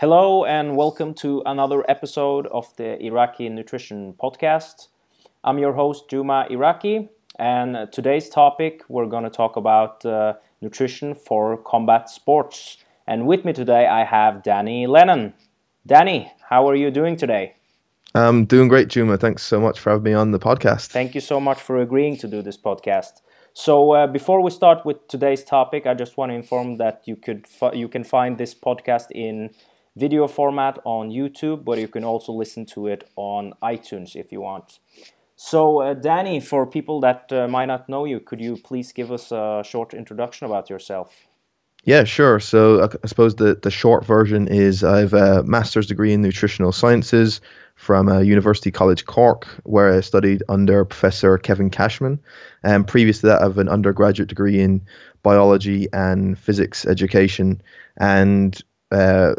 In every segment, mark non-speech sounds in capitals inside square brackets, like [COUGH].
Hello and welcome to another episode of the Iraki Nutrition Podcast. I'm your host Juma Iraki, and today's topic we're going to talk about uh, nutrition for combat sports. And with me today I have Danny Lennon. Danny, how are you doing today? I'm doing great, Juma. Thanks so much for having me on the podcast. Thank you so much for agreeing to do this podcast. So uh, before we start with today's topic, I just want to inform that you could you can find this podcast in video format on YouTube, but you can also listen to it on iTunes if you want. So, uh, Danny, for people that uh, might not know you, could you please give us a short introduction about yourself? Yeah, sure. So, I suppose the, the short version is I have a master's degree in nutritional sciences from uh, University College Cork, where I studied under Professor Kevin Cashman. And previous to that, I have an undergraduate degree in biology and physics education. And uh,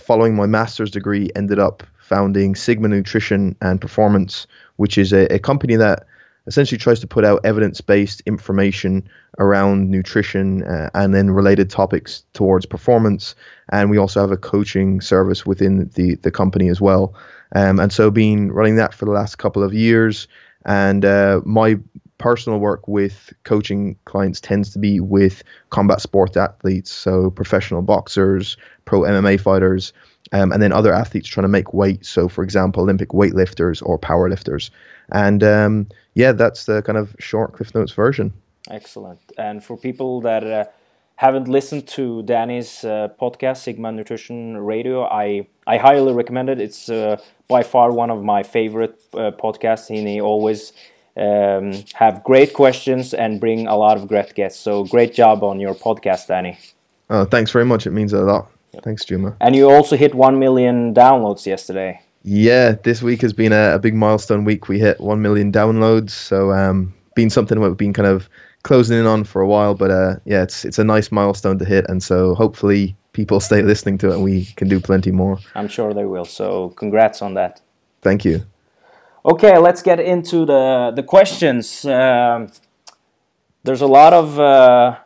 following my master's degree, ended up founding Sigma Nutrition and Performance, which is a, a company that essentially tries to put out evidence-based information around nutrition uh, and then related topics towards performance. And we also have a coaching service within the the company as well. Um, and so, been running that for the last couple of years, and uh, my personal work with coaching clients tends to be with combat sport athletes, so professional boxers, pro MMA fighters, um, and then other athletes trying to make weight. So, for example, Olympic weightlifters or powerlifters. And um, yeah, that's the kind of short Cliff Notes version. Excellent. And for people that uh, haven't listened to Danny's uh, podcast, Sigma Nutrition Radio, I, I highly recommend it. It's uh, by far one of my favorite uh, podcasts, and he always um, have great questions and bring a lot of great guests. So, great job on your podcast, Danny. Oh, thanks very much. It means a lot. Thanks, Juma. And you also hit 1 million downloads yesterday. Yeah, this week has been a, a big milestone week. We hit 1 million downloads. So, um, been something we've been kind of closing in on for a while. But uh, yeah, it's, it's a nice milestone to hit. And so hopefully people [LAUGHS] stay listening to it and we can do plenty more. I'm sure they will. So, congrats on that. Thank you. Okay, let's get into the, the questions. Um, there's a lot of. Uh,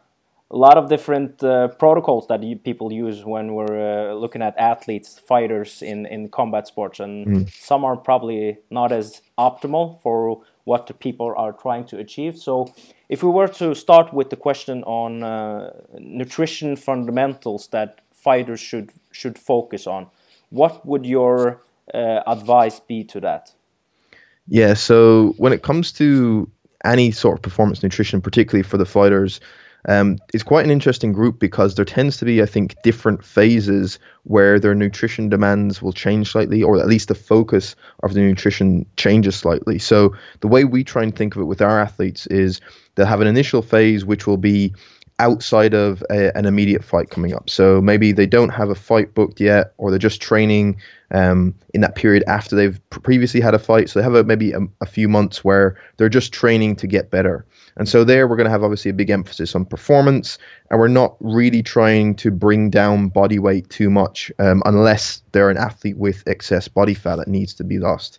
a lot of different uh, protocols that you, people use when we're uh, looking at athletes, fighters in, in combat sports, and mm. some are probably not as optimal for what the people are trying to achieve. So, if we were to start with the question on uh, nutrition fundamentals that fighters should should focus on, what would your uh, advice be to that? Yeah, so when it comes to any sort of performance nutrition, particularly for the fighters, um, is quite an interesting group because there tends to be, I think, different phases where their nutrition demands will change slightly, or at least the focus of the nutrition changes slightly. So the way we try and think of it with our athletes is they'll have an initial phase which will be outside of a, an immediate fight coming up. So maybe they don't have a fight booked yet, or they're just training um, in that period after they've previously had a fight. So they have a, maybe a, a few months where they're just training to get better. And so there we're going to have obviously a big emphasis on performance, and we're not really trying to bring down body weight too much um, unless they're an athlete with excess body fat that needs to be lost.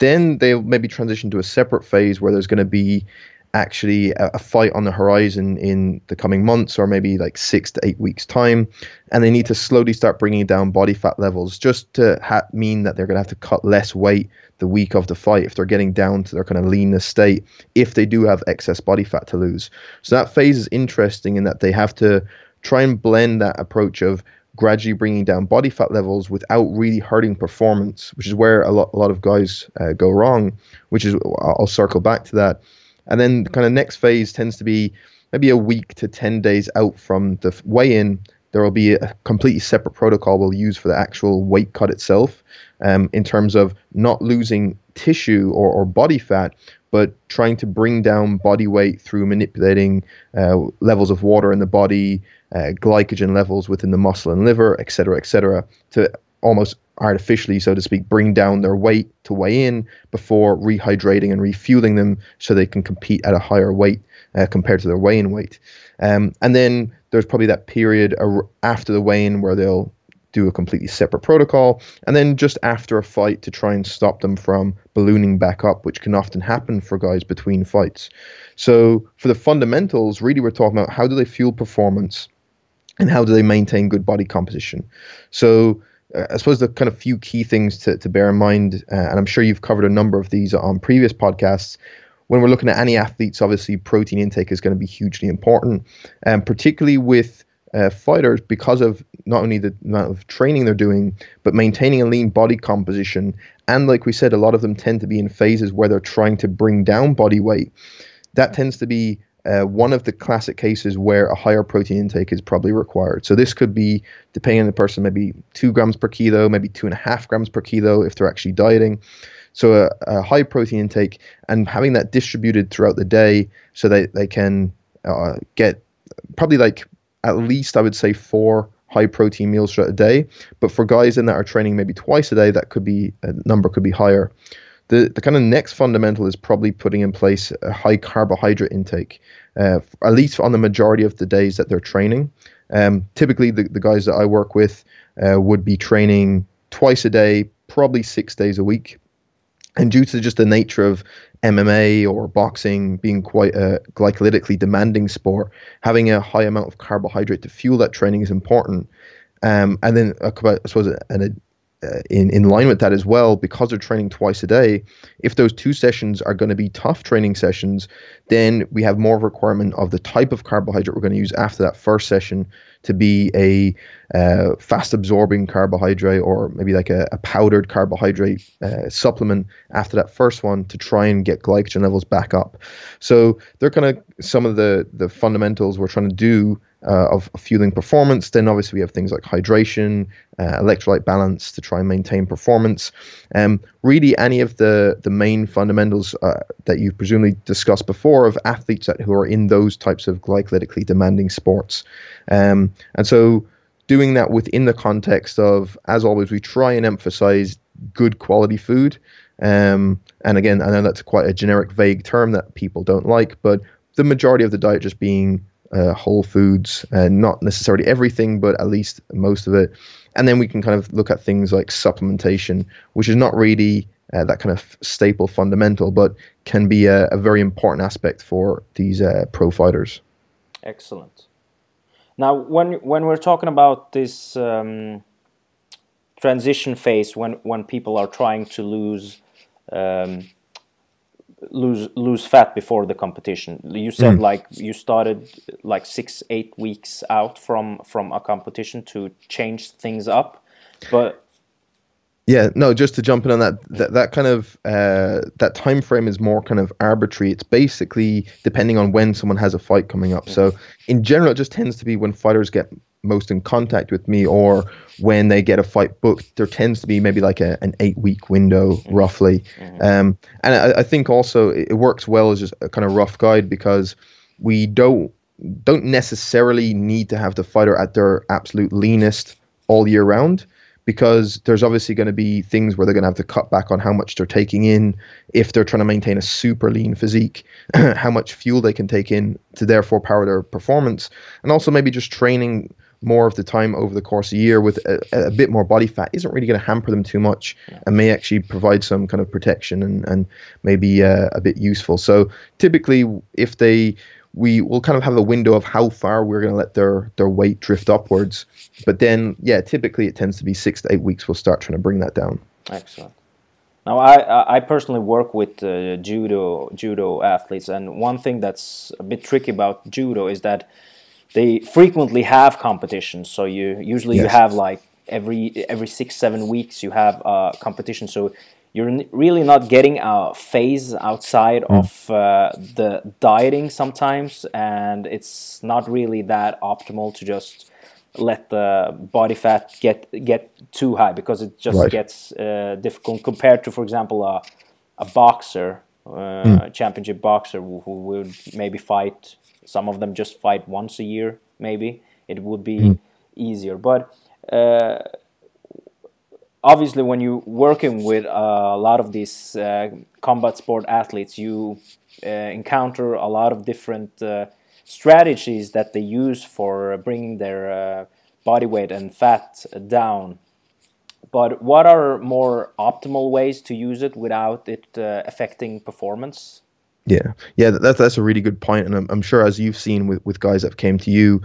Then they'll maybe transition to a separate phase where there's going to be actually a, fight on the horizon in the coming months or maybe like six to eight weeks time and they need to slowly start bringing down body fat levels just to ha- mean that they're going to have to cut less weight the week of the fight if they're getting down to their kind of leanness state if they do have excess body fat to lose. So that phase is interesting in that they have to try and blend that approach of gradually bringing down body fat levels without really hurting performance which is where a lot, a lot of guys uh, go wrong which is i'll circle back to that and then the kind of next phase tends to be maybe a week to 10 days out from the weigh in. There will be a completely separate protocol we'll use for the actual weight cut itself um, in terms of not losing tissue or, or body fat, but trying to bring down body weight through manipulating uh, levels of water in the body, uh, glycogen levels within the muscle and liver, et cetera, et cetera, to almost artificially, so to speak, bring down their weight to weigh in before rehydrating and refueling them so they can compete at a higher weight uh, compared to their weigh in weight. Um, and then there's probably that period after the weigh in where they'll do a completely separate protocol, and then just after a fight to try and stop them from ballooning back up, which can often happen for guys between fights. So, for the fundamentals, really, we're talking about how do they fuel performance and how do they maintain good body composition. So, I suppose the kind of few key things to, to bear in mind, uh, and I'm sure you've covered a number of these on previous podcasts. When we're looking at any athletes, obviously protein intake is going to be hugely important, and um, particularly with uh, fighters because of not only the amount of training they're doing, but maintaining a lean body composition. And like we said, a lot of them tend to be in phases where they're trying to bring down body weight. That tends to be uh, one of the classic cases where a higher protein intake is probably required. So this could be, depending on the person, maybe two grams per kilo, maybe two and a half grams per kilo if they're actually dieting. So a, a high protein intake and having that distributed throughout the day so that they can uh, get probably like at least I would say four high protein meals throughout the day. But for guys in that are training maybe twice a day, that could be a number could be higher. The, the kind of next fundamental is probably putting in place a high carbohydrate intake, uh, at least on the majority of the days that they're training. Um, typically, the, the guys that I work with uh, would be training twice a day, probably six days a week. And due to just the nature of MMA or boxing being quite a glycolytically demanding sport, having a high amount of carbohydrate to fuel that training is important. Um, and then, I suppose, an, in in line with that as well, because they're training twice a day, if those two sessions are going to be tough training sessions, then we have more requirement of the type of carbohydrate we're going to use after that first session to be a uh, fast absorbing carbohydrate or maybe like a, a powdered carbohydrate uh, supplement after that first one to try and get glycogen levels back up. So they're kind of some of the the fundamentals we're trying to do uh, of fueling performance. Then obviously we have things like hydration, uh, electrolyte balance to try and maintain performance. Um, really, any of the the main fundamentals uh, that you've presumably discussed before of athletes that, who are in those types of glycolytically demanding sports. Um, and so doing that within the context of, as always, we try and emphasize good quality food. Um, and again, I know that's quite a generic, vague term that people don't like, but the majority of the diet just being whole foods, uh, not necessarily everything, but at least most of it. And then we can kind of look at things like supplementation, which is not really uh, that kind of staple fundamental, but can be a, a very important aspect for these uh, pro fighters. Excellent. Now, when when we're talking about this um, transition phase, when when people are trying to lose um, lose lose fat before the competition. You said mm. like you started like six eight weeks out from from a competition to change things up, but yeah, no, just to jump in on that, that, that kind of uh, that time frame is more kind of arbitrary. It's basically depending on when someone has a fight coming up. So in general, it just tends to be when fighters get most in contact with me or when they get a fight booked there tends to be maybe like a, an eight week window mm-hmm. roughly mm-hmm. Um, and I, I, think also it works well as just a kind of rough guide because we don't don't necessarily need to have the fighter at their absolute leanest all year round because there's obviously going to be things where they're going to have to cut back on how much they're taking in if they're trying to maintain a super lean physique, [CLEARS THROAT] how much fuel they can take in to therefore power their performance, and also maybe just training more of the time over the course of a year with a, a bit more body fat isn't really going to hamper them too much and may actually provide some kind of protection and, and maybe uh, a bit useful. So typically, if they we will kind of have a window of how far we're going to let their their weight drift upwards. But then, yeah, typically it tends to be six to eight weeks. We'll start trying to bring that down. Excellent. Now, I I personally work with uh, judo judo athletes, and one thing that's a bit tricky about judo is that they frequently have competitions. So you usually yes. you have like every every six seven weeks you have a competition. So you're really not getting a phase outside mm. of uh, the dieting sometimes, and it's not really that optimal to just let the body fat get get too high because it just right. gets uh, difficult compared to, for example, a a boxer, uh, mm. a championship boxer who, who would maybe fight some of them just fight once a year, maybe it would be mm. easier. But uh, obviously, when you're working with a lot of these uh, combat sport athletes, you uh, encounter a lot of different uh, strategies that they use for bringing their uh, body weight and fat down. But what are more optimal ways to use it without it uh, affecting performance? Yeah, yeah, that's that's a really good point, and I'm, I'm sure as you've seen with, with guys that came to you,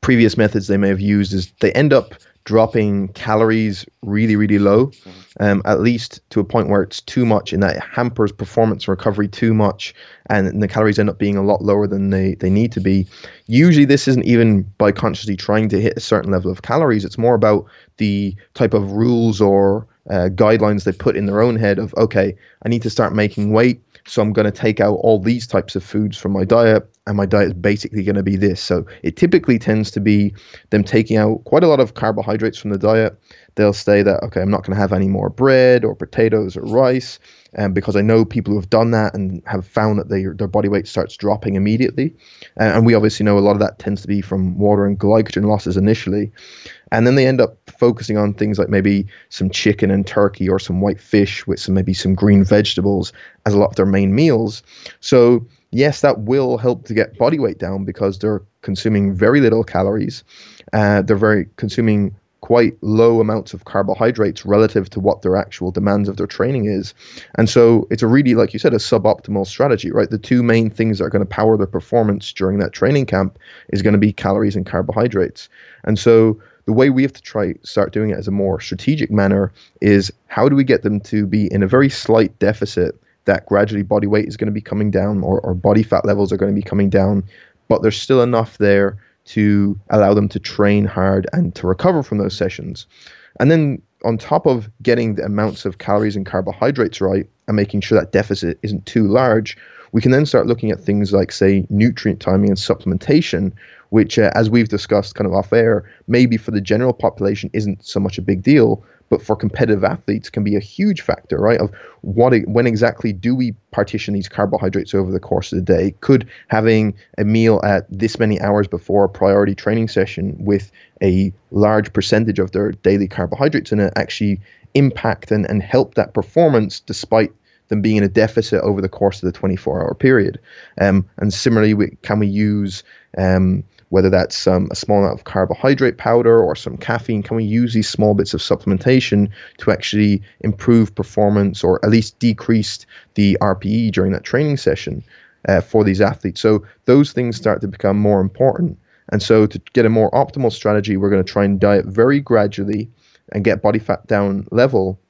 previous methods they may have used is they end up dropping calories really, really low, mm-hmm. um, at least to a point where it's too much and that hampers performance recovery too much, and the calories end up being a lot lower than they, they need to be. Usually, this isn't even by consciously trying to hit a certain level of calories, it's more about the type of rules or uh, guidelines they put in their own head of, okay, I need to start making weight. So I'm going to take out all these types of foods from my diet, and my diet is basically going to be this. So it typically tends to be them taking out quite a lot of carbohydrates from the diet. They'll say that okay, I'm not going to have any more bread or potatoes or rice, and um, because I know people who have done that and have found that they, their body weight starts dropping immediately. Uh, and we obviously know a lot of that tends to be from water and glycogen losses initially. And then they end up focusing on things like maybe some chicken and turkey or some white fish with some maybe some green vegetables as a lot of their main meals. So yes, that will help to get body weight down because they're consuming very little calories. Uh, they're very consuming quite low amounts of carbohydrates relative to what their actual demands of their training is. And so it's a really, like you said, a suboptimal strategy, right? The two main things that are going to power their performance during that training camp is going to be calories and carbohydrates. And so the way we have to try start doing it as a more strategic manner is how do we get them to be in a very slight deficit that gradually body weight is going to be coming down or, or body fat levels are going to be coming down, but there's still enough there to allow them to train hard and to recover from those sessions. And then on top of getting the amounts of calories and carbohydrates right and making sure that deficit isn't too large, we can then start looking at things like, say, nutrient timing and supplementation, which, uh, as we've discussed kind of off air, maybe for the general population isn't so much a big deal, but for competitive athletes can be a huge factor, right? Of what, when exactly do we partition these carbohydrates over the course of the day? Could having a meal at this many hours before a priority training session with a large percentage of their daily carbohydrates in it actually impact and, and help that performance despite them being in a deficit over the course of the 24 hour period. Um, and similarly, we, can we use um, whether that's um, a small amount of carbohydrate powder or some caffeine. Can we use these small bits of supplementation to actually improve performance or at least decrease the RPE during that training session uh, for these athletes? So those things start to become more important. And so to get a more optimal strategy, we're going to try and diet very gradually and get body fat down level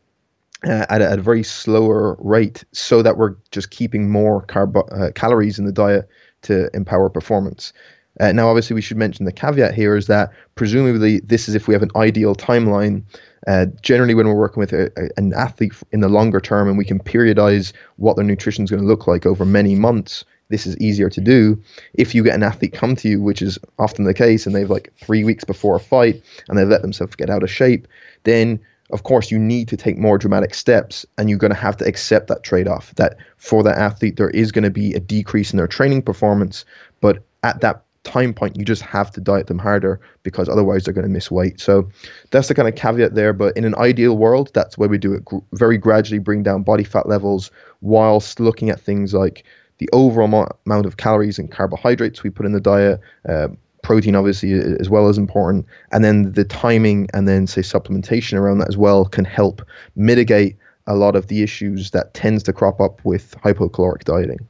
uh, at, a, at, a, very slower rate so that we're just keeping more carb- uh, calories in the diet to empower performance. Uh, now, obviously, we should mention the caveat here is that presumably this is if we have an ideal timeline. Uh, generally, when we're working with a, a, an athlete in the longer term and we can periodize what their nutrition is going to look like over many months, this is easier to do. If you get an athlete come to you, which is often the case, and they've like three weeks before a fight and they've let themselves get out of shape, then of course you need to take more dramatic steps and you're going to have to accept that trade-off that for that athlete there is going to be a decrease in their training performance but at that time point, you just have to diet them harder because otherwise they're going to miss weight. So that's the kind of caveat there. But in an ideal world, that's where we do it very gradually, bring down body fat levels whilst looking at things like the overall amount of calories and carbohydrates we put in the diet. Uh, protein obviously as well as important and then the timing and then say supplementation around that as well can help mitigate a lot of the issues that tends to crop up with hypocaloric dieting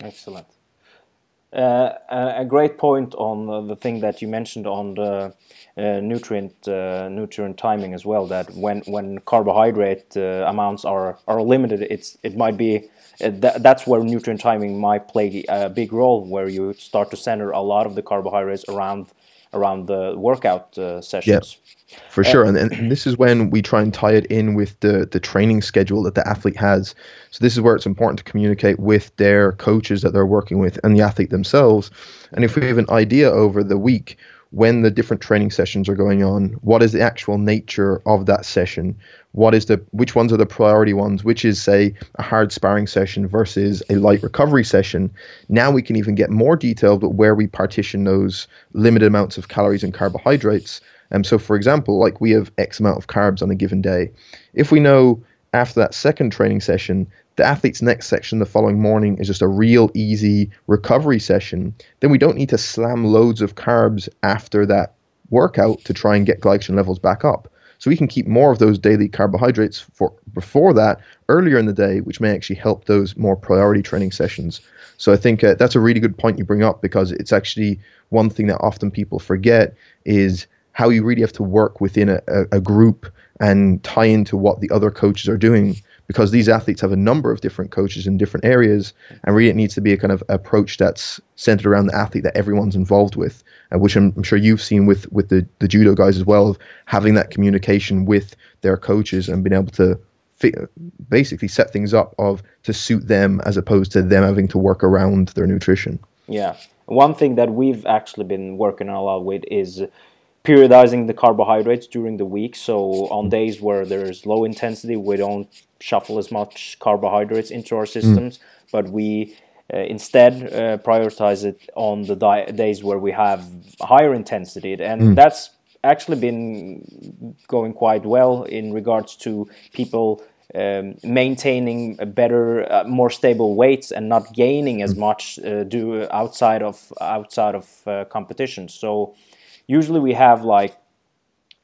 excellent uh, a great point on the thing that you mentioned on the uh, nutrient uh, nutrient timing as well. That when when carbohydrate uh, amounts are are limited, it's it might be uh, th that's where nutrient timing might play a big role, where you start to center a lot of the carbohydrates around around the workout uh, sessions. Yeah for sure. Um, and, and this is when we try and tie it in with the the training schedule that the athlete has. So this is where it's important to communicate with their coaches that they're working with and the athlete themselves. And if we have an idea over the week when the different training sessions are going on what is the actual nature of that session? What is the which ones are the priority ones? Which is say a hard sparring session versus a light recovery session? Now we can even get more detailed with where we partition those limited amounts of calories and carbohydrates. Um, so, for example, like we have X amount of carbs on a given day. If we know after that second training session, the athlete's next section the following morning is just a real easy recovery session, then we don't need to slam loads of carbs after that workout to try and get glycogen levels back up. So we can keep more of those daily carbohydrates for before that earlier in the day, which may actually help those more priority training sessions. So I think uh, that's a really good point you bring up because it's actually one thing that often people forget is how you really have to work within a, a, a group and tie into what the other coaches are doing because these athletes have a number of different coaches in different areas, and really it needs to be a kind of approach that's centered around the athlete that everyone's involved with, uh, which I'm, I'm, sure you've seen with with the the judo guys as well, of having that communication with their coaches and being able to basically set things up of to suit them as opposed to them having to work around their nutrition. Yeah, one thing that we've actually been working a lot with is periodizing the carbohydrates during the week. So on days where there's low intensity, we don't shuffle as much carbohydrates into our systems, mm. but we uh, instead uh, prioritize it on the di- days where we have higher intensity, and mm. that's actually been going quite well in regards to people um, maintaining a better, uh, more stable weights and not gaining as mm. much uh, do outside of outside of uh, competition. So usually we have like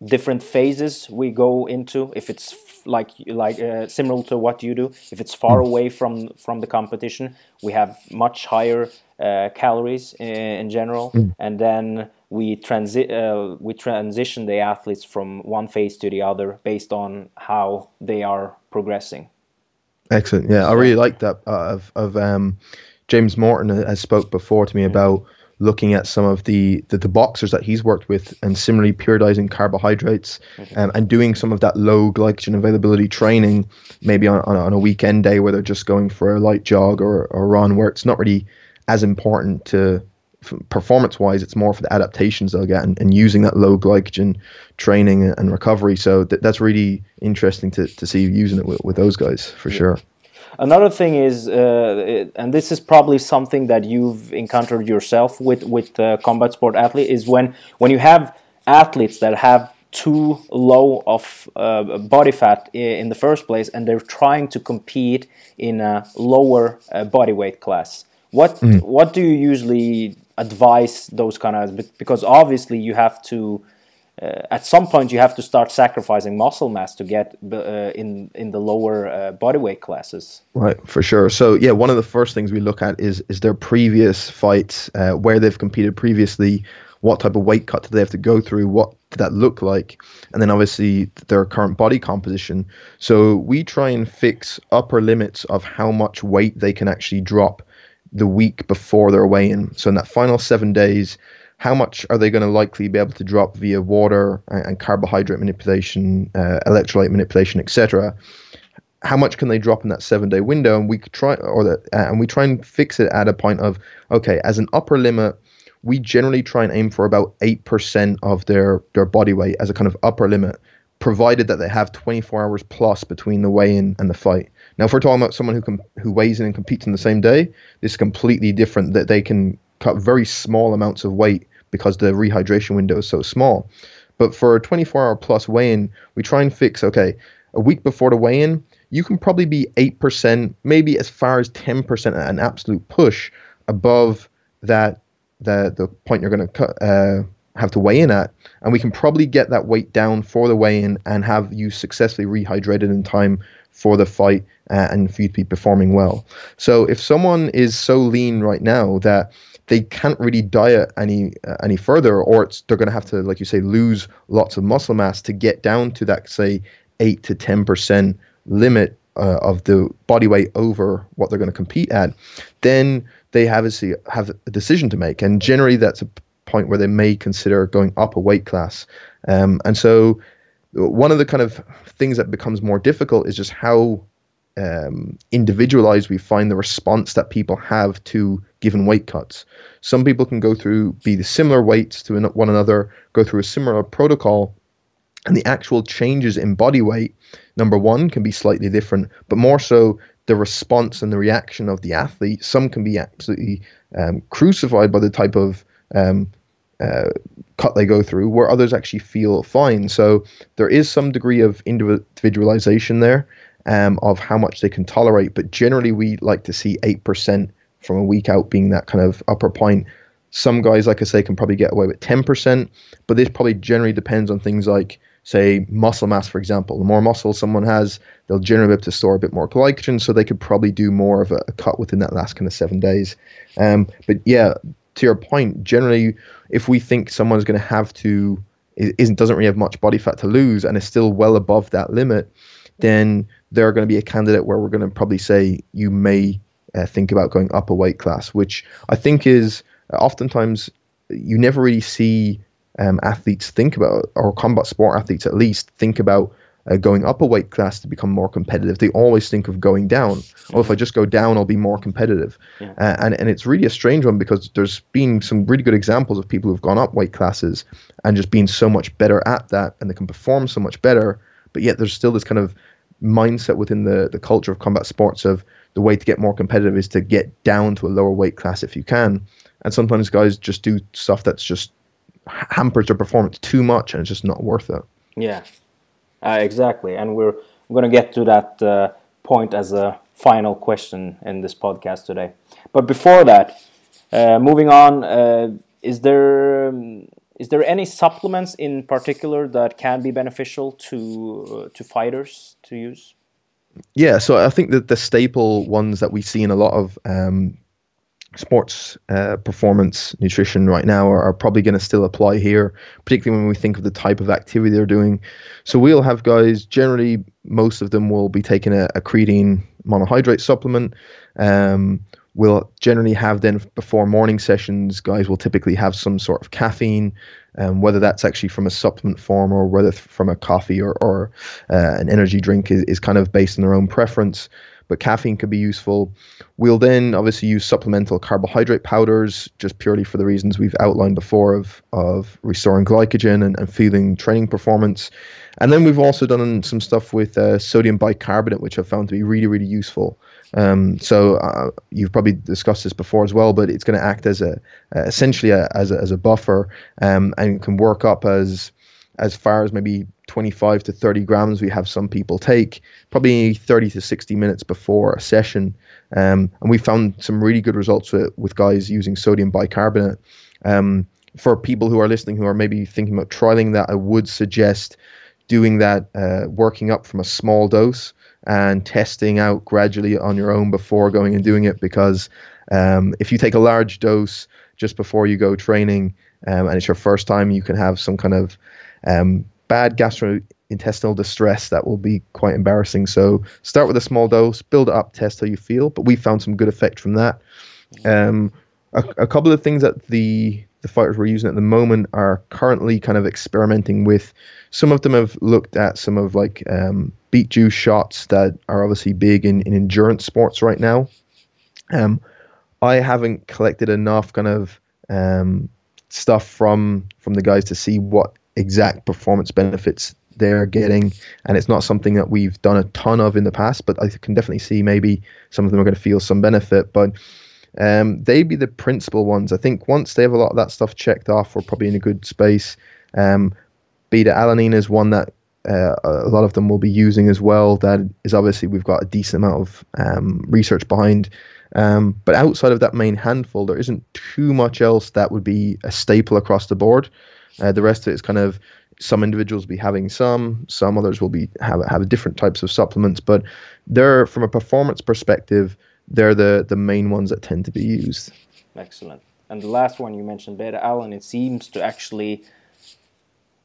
different phases we go into if it's like like uh, similar to what you do if it's far mm. away from from the competition we have much higher uh, calories in, in general mm. and then we transit uh, we transition the athletes from one phase to the other based on how they are progressing excellent yeah i really like that uh, of of um, james morton has spoke before to me mm. about looking at some of the, the, the boxers that he's worked with and similarly periodizing carbohydrates um, and doing some of that low glycogen availability training maybe on, on, on, a weekend day where they're just going for a light jog or, or run where it's not really as important to performance wise it's more for the adaptations they'll get and, and using that low glycogen training and recovery. So th- that's really interesting to, to see you using it with, with those guys for yeah. sure Another thing is, uh, and this is probably something that you've encountered yourself with with uh, combat sport athlete, is when when you have athletes that have too low of uh, body fat in the first place, and they're trying to compete in a lower uh, body weight class. What mm. what do you usually advise those kind of? Because obviously you have to at some point you have to start sacrificing muscle mass to get uh, in in the lower uh, body weight classes. Right, for sure. So yeah, one of the first things we look at is is their previous fights, uh, where they've competed previously, what type of weight cut do they have to go through, what did that look like, and then obviously their current body composition. So we try and fix upper limits of how much weight they can actually drop the week before their weigh-in. So in that final seven days how much are they going to likely be able to drop via water and, and carbohydrate manipulation, uh, electrolyte manipulation, etc. How much can they drop in that seven day window? And we try, or that, uh, and we try and fix it at a point of, okay, as an upper limit, we generally try and aim for about eight percent of their their body weight as a kind of upper limit, provided that they have 24 hours plus between the weigh-in and the fight. Now, if we're talking about someone who com- who weighs in and competes in the same day, this is completely different. That they can cut very small amounts of weight because the rehydration window is so small. But for a 24 hour plus weigh in, we try and fix okay, a week before the weigh in, you can probably be 8%, maybe as far as 10% an absolute push above that the the point you're going to uh, have to weigh in at, and we can probably get that weight down for the weigh in and have you successfully rehydrated in time for the fight uh, and for you to be performing well. So if someone is so lean right now that they can't really diet any uh, any further, or it's they're going to have to, like you say, lose lots of muscle mass to get down to that, say, eight to ten percent limit uh, of the body weight over what they're going to compete at. Then they have a, have a decision to make, and generally that's a point where they may consider going up a weight class. Um, and so, one of the kind of things that becomes more difficult is just how um, individualized we find the response that people have to given weight cuts. Some people can go through, be the similar weights to one another, go through a similar protocol, and the actual changes in body weight, number one, can be slightly different, but more so the response and the reaction of the athlete. Some can be absolutely um, crucified by the type of um, uh, cut they go through, where others actually feel fine. So there is some degree of individualization there um, of how much they can tolerate. But generally, we like to see 8% from a week out being that kind of upper point. Some guys, like I say, can probably get away with 10%, but this probably generally depends on things like say muscle mass, for example. The more muscle someone has, they'll generally be able to store a bit more glycogen, so they could probably do more of a, a cut within that last kind of seven days. Um, but yeah, to your point, generally, if we think someone's going to have to isn't doesn't really have much body fat to lose and is still well above that limit, then they're going to be a candidate where we're going to probably say you may uh, think about going up a weight class, which I think is uh, oftentimes you never really see um, athletes think about, or combat sport athletes at least think about uh, going up a weight class to become more competitive. They always think of going down. Oh, if I just go down, I'll be more competitive. Yeah. Uh, and and it's really a strange one because there's been some really good examples of people who've gone up weight classes and just been so much better at that, and they can perform so much better. But yet there's still this kind of mindset within the the culture of combat sports of the way to get more competitive is to get down to a lower weight class if you can. And sometimes guys just do stuff that's just hampers their performance too much and it's just not worth it. Yeah, uh, exactly. And we're going to get to that uh, point as a final question in this podcast today. But before that, uh, moving on, uh, is there um, is there any supplements in particular that can be beneficial to uh, to fighters to use? Yeah, so I think that the staple ones that we see in a lot of um, sports uh, performance nutrition right now are, are probably going to still apply here, particularly when we think of the type of activity they're doing. So we'll have guys, generally, most of them will be taking a, a creatine monohydrate supplement. Um, we'll generally have then before morning sessions, guys will typically have some sort of caffeine, um, whether that's actually from a supplement form or whether from a coffee or, or uh, an energy drink is, is kind of based on their own preference but caffeine could be useful. We'll then obviously use supplemental carbohydrate powders just purely for the reasons we've outlined before of, of restoring glycogen and, and feeling training performance. And then we've also done some stuff with uh, sodium bicarbonate, which I've found to be really, really useful. Um, so uh, you've probably discussed this before as well, but it's going to act as a uh, essentially a, as a, as a buffer um, and can work up as as far as maybe 25 to 30 grams we have some people take probably 30 to 60 minutes before a session. Um, and we found some really good results with, with guys using sodium bicarbonate. Um, for people who are listening who are maybe thinking about trialing that i would suggest doing that uh, working up from a small dose and testing out gradually on your own before going and doing it because um, if you take a large dose just before you go training um, and it's your first time you can have some kind of um, bad gastrointestinal distress that will be quite embarrassing. So start with a small dose, build it up, test how you feel. But we found some good effect from that. Um, a, a, couple of things that the the fighters we're using at the moment are currently kind of experimenting with. Some of them have looked at some of like um, beet juice shots that are obviously big in, in endurance sports right now. Um, I haven't collected enough kind of um, stuff from from the guys to see what exact performance benefits they're getting, and it's not something that we've done a ton of in the past. But I can definitely see maybe some of them are going to feel some benefit, but. Um, they'd be the principal ones. I think once they have a lot of that stuff checked off, we're probably in a good space. Um, beta alanine is one that uh, a lot of them will be using as well. That is obviously we've got a decent amount of um, research behind. Um, but outside of that main handful, there isn't too much else that would be a staple across the board. Uh, the rest of it is kind of some individuals will be having some, some others will be have have different types of supplements, but they're from a performance perspective, they're the the main ones that tend to be used. Excellent. And the last one you mentioned, beta alanine, it seems to actually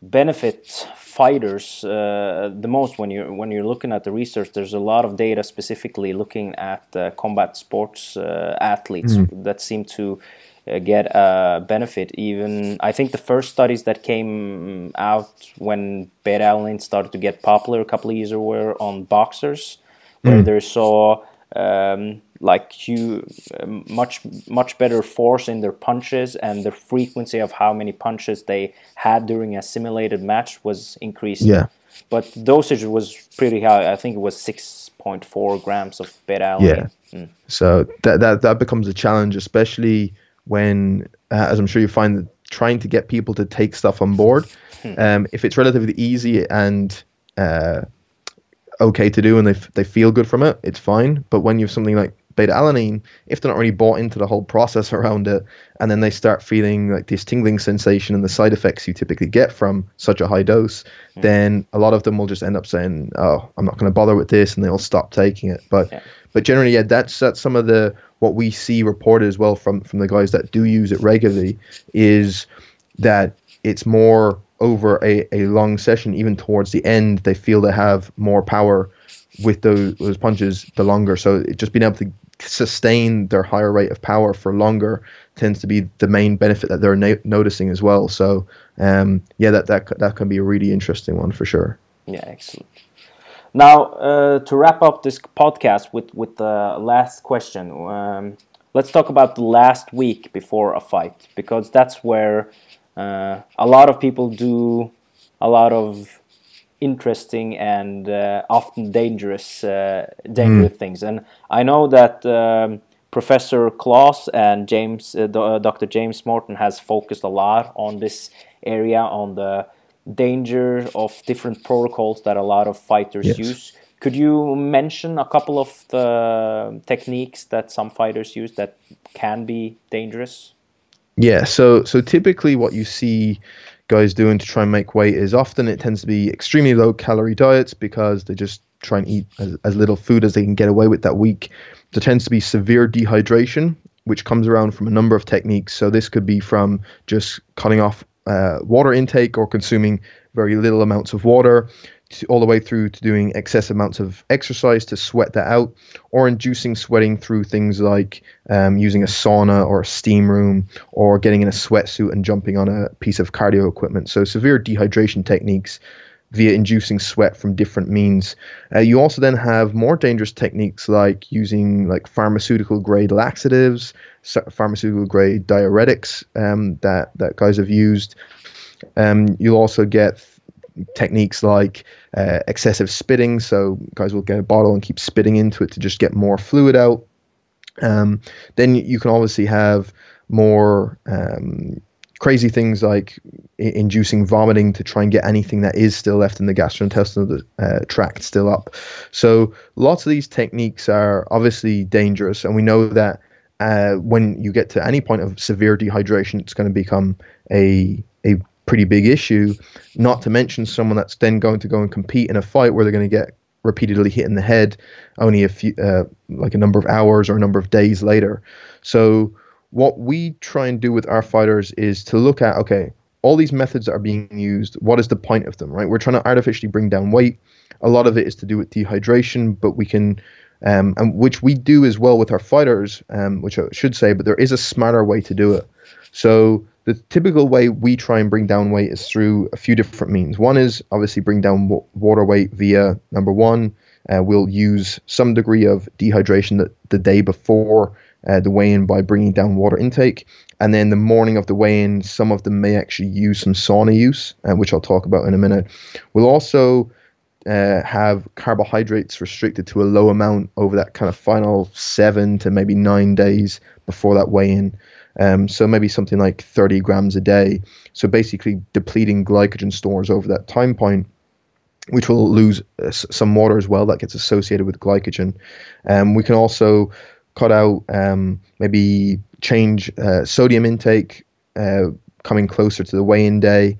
benefit fighters uh, the most when you're when you're looking at the research. There's a lot of data specifically looking at uh, combat sports uh, athletes mm. that seem to get a benefit. Even I think the first studies that came out when beta alanine started to get popular a couple of years ago were on boxers, where mm. they saw um, like you uh, much much better force in their punches and the frequency of how many punches they had during a simulated match was increased. Yeah. But dosage was pretty high. I think it was six point four grams of beta alanine. Yeah. Mm. So that that that becomes a challenge, especially when, uh, as I'm sure you find, that trying to get people to take stuff on board. Hmm. Um, if it's relatively easy and uh, okay to do and they, f- they feel good from it, it's fine. But when you have something like beta alanine, if they're not really bought into the whole process [LAUGHS] around it, and then they start feeling like this tingling sensation and the side effects you typically get from such a high dose, mm. then a lot of them will just end up saying, "Oh, I'm not going to bother with this," and they'll stop taking it. But yeah. but generally, yeah, that's that's some of the what we see reported as well from from the guys that do use it regularly is that it's more over a, a long session, even towards the end, they feel they have more power with those, those punches the longer. So just being able to sustain their higher rate of power for longer tends to be the main benefit that they're na- noticing as well. So um, yeah, that, that that can be a really interesting one for sure. Yeah, excellent. Now uh, to wrap up this podcast with with the last question, um, let's talk about the last week before a fight because that's where uh, a lot of people do a lot of interesting and uh, often dangerous uh, dangerous mm. things. And I know that um, Professor Close and James, uh, Dr. James Morton, has focused a lot on this area on the danger of different protocols that a lot of fighters yes. use. Could you mention a couple of the techniques that some fighters use that can be dangerous? Yeah, so so typically what you see guys doing to try and make weight is often it tends to be extremely low calorie diets because they just try and eat as, as little food as they can get away with that week. There tends to be severe dehydration, which comes around from a number of techniques. So this could be from just cutting off uh, water intake or consuming very little amounts of water to, all the way through to doing excessive amounts of exercise to sweat that out, or inducing sweating through things like um, using a sauna or a steam room, or getting in a sweatsuit and jumping on a piece of cardio equipment. So, severe dehydration techniques via inducing sweat from different means. Uh, you also then have more dangerous techniques like using like pharmaceutical grade laxatives, pharmaceutical grade diuretics um, that that guys have used. Um, you'll also get techniques like uh, excessive spitting. So guys will get a bottle and keep spitting into it to just get more fluid out. Um, then you can obviously have more um, crazy things like I- inducing vomiting to try and get anything that is still left in the gastrointestinal uh, tract still up. So lots of these techniques are obviously dangerous, and we know that uh, when you get to any point of severe dehydration, it's going to become a a pretty big issue. Not to mention someone that's then going to go and compete in a fight where they're going to get repeatedly hit in the head only a few, uh, like a number of hours or a number of days later. So what we try and do with our fighters is to look at okay, all these methods that are being used. What is the point of them? Right? We're trying to artificially bring down weight. A lot of it is to do with dehydration, but we can. Um, and which we do as well with our fighters, um, which I should say, but there is a smarter way to do it. So the typical way we try and bring down weight is through a few different means. One is obviously bring down water weight via number one. Uh, we'll use some degree of dehydration the, the day before uh, the weigh-in by bringing down water intake, and then the morning of the weigh-in, some of them may actually use some sauna use, uh, which I'll talk about in a minute. We'll also uh, have carbohydrates restricted to a low amount over that kind of final seven to maybe nine days before that weigh-in. Um, so maybe something like 30 grams a day. So basically depleting glycogen stores over that time point, which will lose uh, some water as well that gets associated with glycogen. Um, we can also cut out um, maybe change uh, sodium intake uh, coming closer to the weigh-in day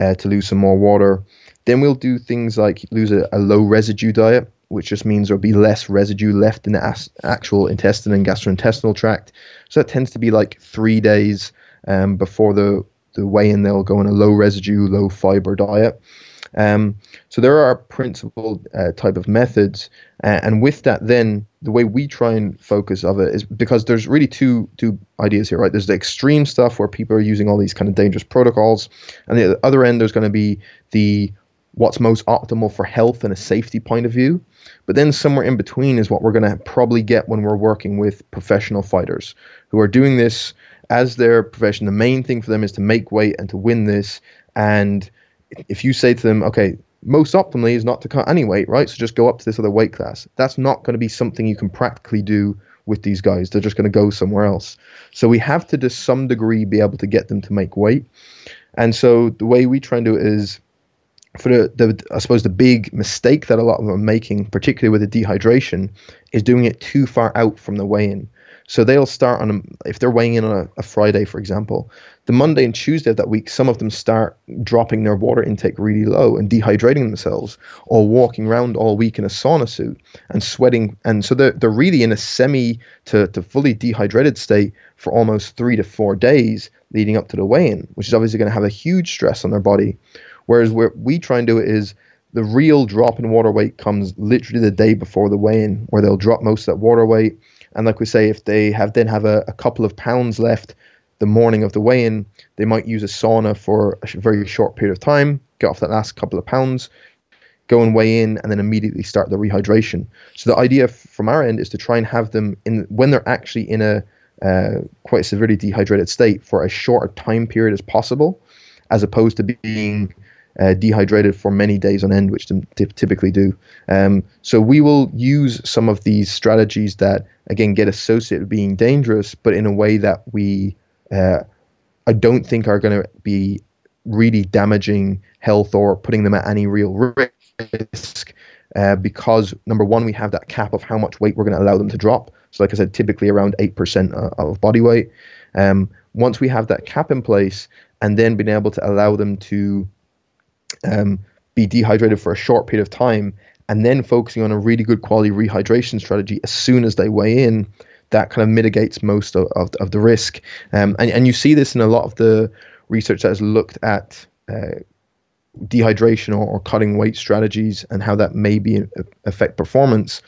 uh, to lose some more water. Then we'll do things like lose a, a low residue diet which just means there'll be less residue left in the as- actual intestine and gastrointestinal tract. So that tends to be like three days um, before the the weigh-in. They'll go on a low residue, low fiber diet. Um, so there are principal uh, type of methods, uh, and with that, then the way we try and focus of it is because there's really two two ideas here, right? There's the extreme stuff where people are using all these kind of dangerous protocols, and the other end there's going to be the what's most optimal for health and a safety point of view. But then somewhere in between is what we're going to probably get when we're working with professional fighters who are doing this as their profession. The main thing for them is to make weight and to win this. And if you say to them, okay, most optimally is not to cut any weight, right? So just go up to this other weight class. That's not going to be something you can practically do with these guys. They're just going to go somewhere else. So we have to, to some degree, be able to get them to make weight. And so the way we try and do it is for the, the I suppose the big mistake that a lot of them are making, particularly with the dehydration, is doing it too far out from the weigh-in. So they'll start on a, if they're weighing in on a, a, Friday, for example, the Monday and Tuesday of that week, some of them start dropping their water intake really low and dehydrating themselves, or walking around all week in a sauna suit and sweating, and so they're they're really in a semi to, to fully dehydrated state for almost three to four days leading up to the weigh-in, which is obviously going to have a huge stress on their body. Whereas where we try and do is the real drop in water weight comes literally the day before the weigh-in, where they'll drop most of that water weight. And like we say, if they have then have a, a couple of pounds left the morning of the weigh-in, they might use a sauna for a very short period of time, get off that last couple of pounds, go and weigh in, and then immediately start the rehydration. So the idea from our end is to try and have them in when they're actually in a uh, quite severely dehydrated state for as short a time period as possible, as opposed to being uh, dehydrated for many days on end, which they typically do. Um, so we will use some of these strategies that again get associated with being dangerous, but in a way that we uh, I don't think are going to be really damaging health or putting them at any real risk. Uh, because number one, we have that cap of how much weight we're going to allow them to drop. So, like I said, typically around eight percent of body weight. Um, once we have that cap in place, and then being able to allow them to um, be dehydrated for a short period of time, and then focusing on a really good quality rehydration strategy as soon as they weigh in, that kind of mitigates most of, of, of the risk. Um, and, and you see this in a lot of the research that has looked at uh, dehydration or, or, cutting weight strategies and how that may be uh, affect performance.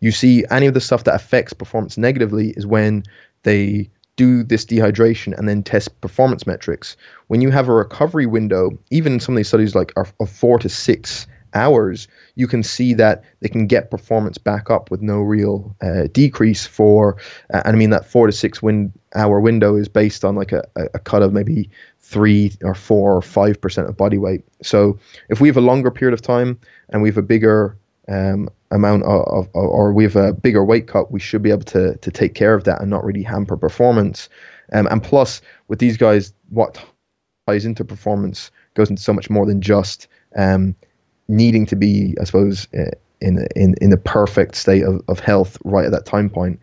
You see any of the stuff that affects performance negatively is when they do this dehydration and then test performance metrics. When you have a recovery window, even some of these studies like are of four to six hours, you can see that they can get performance back up with no real uh, decrease for. Uh, and I mean that four to six win- hour window is based on like a, a cut of maybe three or four or five percent of body weight. So if we have a longer period of time and we have a bigger um, amount of, of, or we have a bigger weight cut, we should be able to to take care of that and not really hamper performance. Um, and plus, with these guys, what ties into performance goes into so much more than just um, needing to be, I suppose, uh, in in in the perfect state of, of health right at that time point.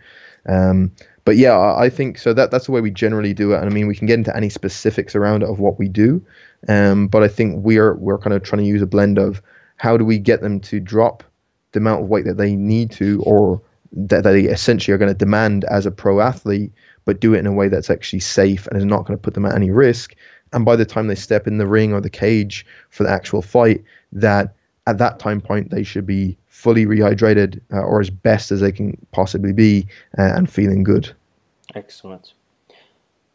Um, but yeah, I think so. That that's the way we generally do it. And I mean, we can get into any specifics around it of what we do. Um, but I think we're we're kind of trying to use a blend of how do we get them to drop the amount of weight that they need to or that they essentially are going to demand as a pro athlete, but do it in a way that's actually safe and is not going to put them at any risk. And by the time they step in the ring or the cage for the actual fight, that at that time point they should be fully rehydrated uh, or as best as they can possibly be uh, and feeling good. Excellent.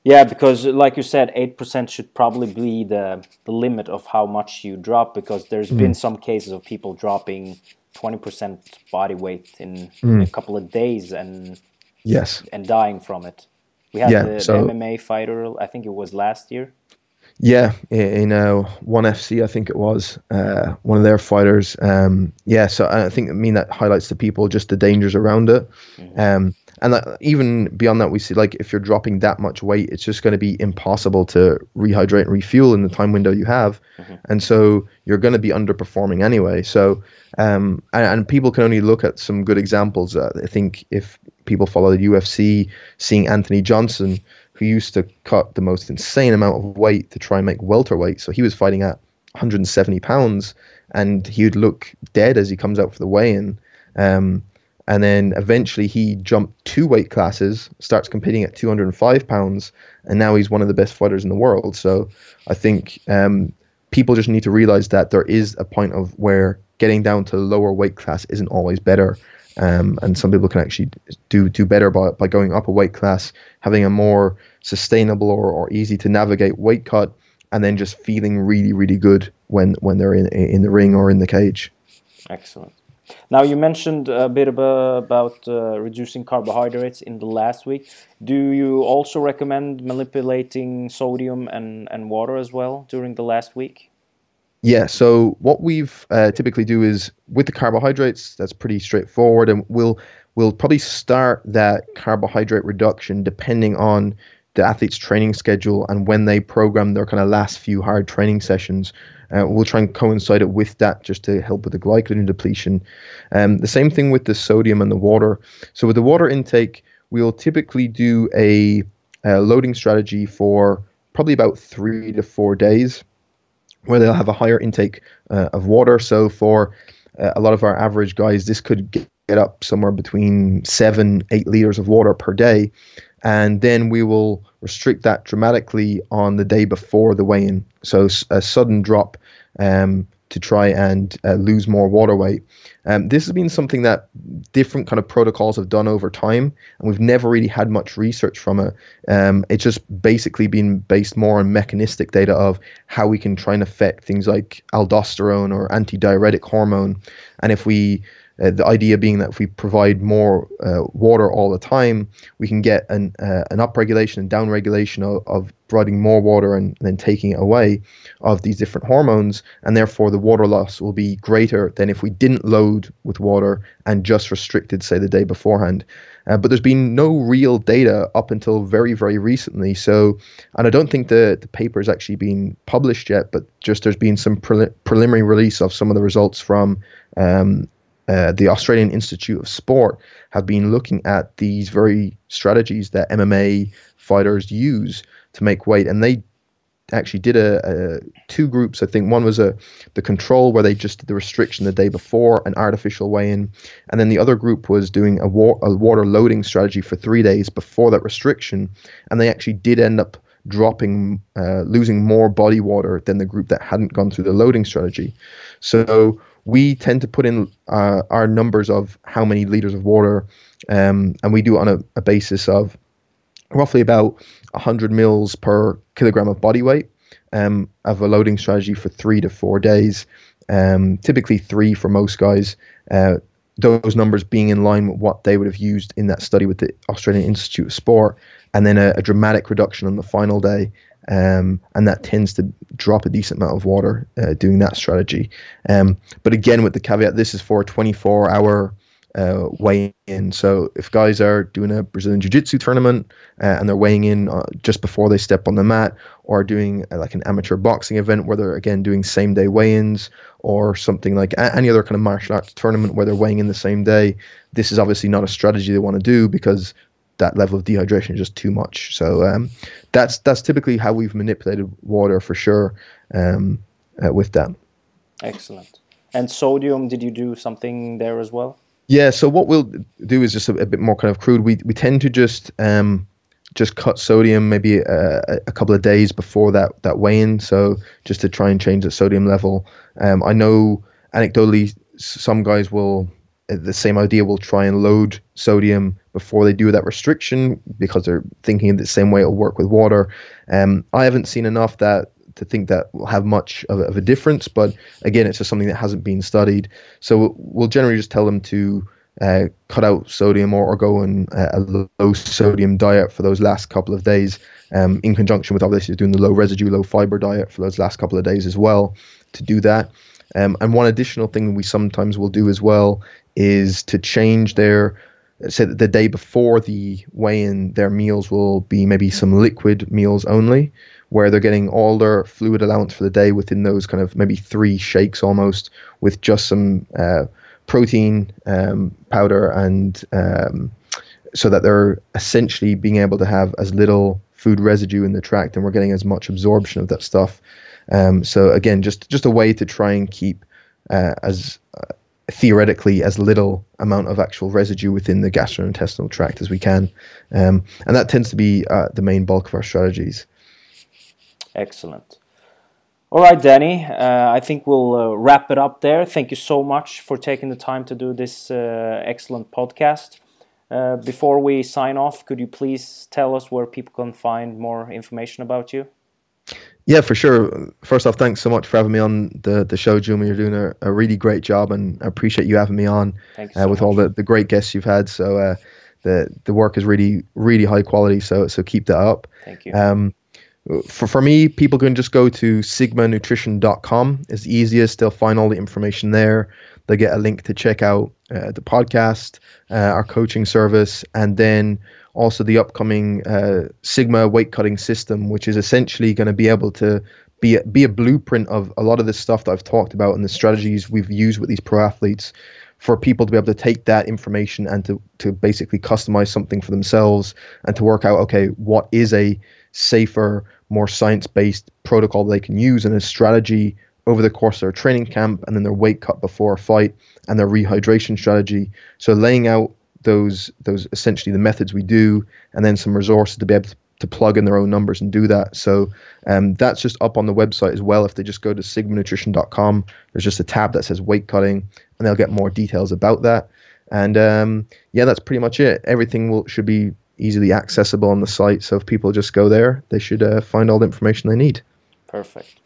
Yeah, because like you said, eight percent should probably be the the limit of how much you drop. Because there's mm. been some cases of people dropping 20% body weight in mm. a couple of days and yes and dying from it we had yeah, the, so, the, mma fighter i think it was last year yeah in uh, one fc i think it was uh, one of their fighters. Um, yeah so i think i mean that highlights to people just the dangers around it. Mm-hmm. um, and that, even beyond that we see like if you're dropping that much weight it's just going to be impossible to rehydrate and refuel in the time window you have. Mm-hmm. and so you're going to be underperforming anyway. So um, and, and, people can only look at some good examples. Uh, i think if people follow the ufc seeing anthony johnson who used to cut the most insane amount of weight to try and make welterweight so he was fighting at 170 pounds and he would look dead as he comes out for the weigh-in um, and then eventually he jumped two weight classes, starts competing at 205 pounds, and now he's one of the best fighters in the world. So I think um, people just need to realize that there is a point of where getting down to lower weight class isn't always better. Um, and some people can actually do do better by, by going up a weight class, having a more sustainable or, or easy to navigate weight cut, and then just feeling really really good when when they're in in the ring or in the cage. Excellent. Now you mentioned a bit about uh, reducing carbohydrates in the last week. Do you also recommend manipulating sodium and, and water as well during the last week? Yeah, so what we've uh, typically do is with the carbohydrates, that's pretty straightforward, and we'll we'll probably start that carbohydrate reduction depending on the athlete's training schedule and when they program their kind of last few hard training sessions. Uh, we'll try and coincide it with that just to help with the glycogen depletion. Um, the same thing with the sodium and the water. So with the water intake, we'll typically do a, a loading strategy for probably about three to four days where they'll have a higher intake uh, of water. So for uh, a lot of our average guys, this could get up somewhere between seven, eight liters of water per day and then we will restrict that dramatically on the day before the weigh-in. So a sudden drop um, to try and uh, lose more water weight. Um, this has been something that different kind of protocols have done over time, and we've never really had much research from it. Um, it's just basically been based more on mechanistic data of how we can try and affect things like aldosterone or antidiuretic hormone, and if we uh, the idea being that if we provide more uh, water all the time, we can get an uh, an upregulation and downregulation of, of providing more water and, then taking it away of these different hormones, and therefore the water loss will be greater than if we didn't load with water and just restricted, say, the day beforehand. Uh, but there's been no real data up until very, very recently. So, and I don't think the, the paper has actually been published yet, but just there's been some pre- preliminary release of some of the results from um, uh, the Australian Institute of Sport have been looking at these very strategies that MMA fighters use to make weight, and they actually did a, a, two groups. I think one was a the control where they just did the restriction the day before an artificial weigh-in, and then the other group was doing a, war, a water loading strategy for three days before that restriction, and they actually did end up dropping, uh, losing more body water than the group that hadn't gone through the loading strategy. So we tend to put in uh, our numbers of how many liters of water, um, and we do it on a, a, basis of roughly about 100 mils per kilogram of body weight um, of a loading strategy for three to four days. Um, typically three for most guys. Uh, those numbers being in line with what they would have used in that study with the Australian Institute of Sport, and then a, a dramatic reduction on the final day um, and that tends to drop a decent amount of water uh, doing that strategy. Um, but again, with the caveat, this is for a 24 hour uh, weigh in. So if guys are doing a Brazilian Jiu Jitsu tournament uh, and they're weighing in uh, just before they step on the mat, or doing uh, like an amateur boxing event where they're again doing same day weigh ins, or something like any other kind of martial arts tournament where they're weighing in the same day, this is obviously not a strategy they want to do because that level of dehydration is just too much. So um, that's that's typically how we've manipulated water for sure um, uh, with that. Excellent. And sodium, did you do something there as well? Yeah. So what we'll do is just a, a bit more kind of crude. We we tend to just um, just cut sodium maybe a, a, couple of days before that that weigh-in. So just to try and change the sodium level. Um, I know anecdotally some guys will the same idea will try and load sodium before they do that restriction because they're thinking in the same way it'll work with water. Um, I haven't seen enough that to think that will have much of a, of a difference, but again, it's just something that hasn't been studied. So we'll generally just tell them to uh, cut out sodium or, or go on a low sodium diet for those last couple of days, um, in conjunction with obviously doing the low residue, low fiber diet for those last couple of days as well to do that. Um, and one additional thing we sometimes will do as well is to change their say that the day before the weigh-in, their meals will be maybe some liquid meals only, where they're getting all their fluid allowance for the day within those kind of maybe three shakes almost, with just some uh, protein um, powder and um, so that they're essentially being able to have as little food residue in the tract and we're getting as much absorption of that stuff. Um, so again, just just a way to try and keep uh, as uh, theoretically as little amount of actual residue within the gastrointestinal tract as we can. Um, and that tends to be uh, the main bulk of our strategies. Excellent. All right, Danny, uh, I think we'll uh, wrap it up there. Thank you so much for taking the time to do this uh, excellent podcast. Uh, before we sign off, could you please tell us where people can find more information about you? Yeah, for sure. First off, thanks so much for having me on the, the show, Juma. You're doing a, a really great job, and I appreciate you having me on uh, so with much. all the, the great guests you've had. So uh, the the work is really really high quality. So so keep that up. Thank you. Um, for for me, people can just go to sigmanutrition.com. It's the easiest. They'll find all the information there. They get a link to check out uh, the podcast, uh, our coaching service, and then also the upcoming uh, Sigma weight cutting system, which is essentially going to be able to be a, be a blueprint of a lot of the stuff that I've talked about and the strategies we've used with these pro athletes for people to be able to take that information and to, to basically customize something for themselves and to work out okay what is a safer more science-based protocol they can use and a strategy over the course of their training camp and then their weight cut before a fight and their rehydration strategy. So laying out those those essentially the methods we do, and then some resources to be able to, to plug in their own numbers and do that. So um, that's just up on the website as well. If they just go to sigmanutrition.com, there's just a tab that says weight cutting, and they'll get more details about that. And um, yeah, that's pretty much it. Everything will should be easily accessible on the site. So if people just go there, they should uh, find all the information they need. Perfect.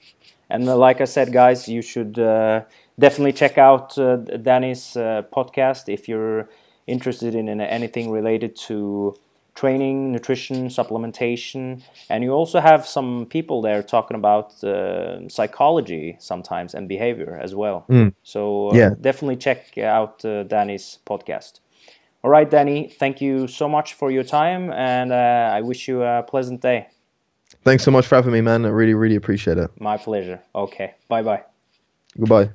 And uh, like I said, guys, you should uh, definitely check out uh, Danny's uh, podcast if you're interested in, in anything related to training, nutrition, supplementation, and you also have some people there talking about uh, psychology sometimes and behavior as well. Mm. So uh, yeah. definitely check out uh, Danny's podcast. All right, Danny, thank you so much for your time, and uh, I wish you a pleasant day. Thanks so much for having me, man. I really, really appreciate it. My pleasure. Okay, bye bye. Goodbye.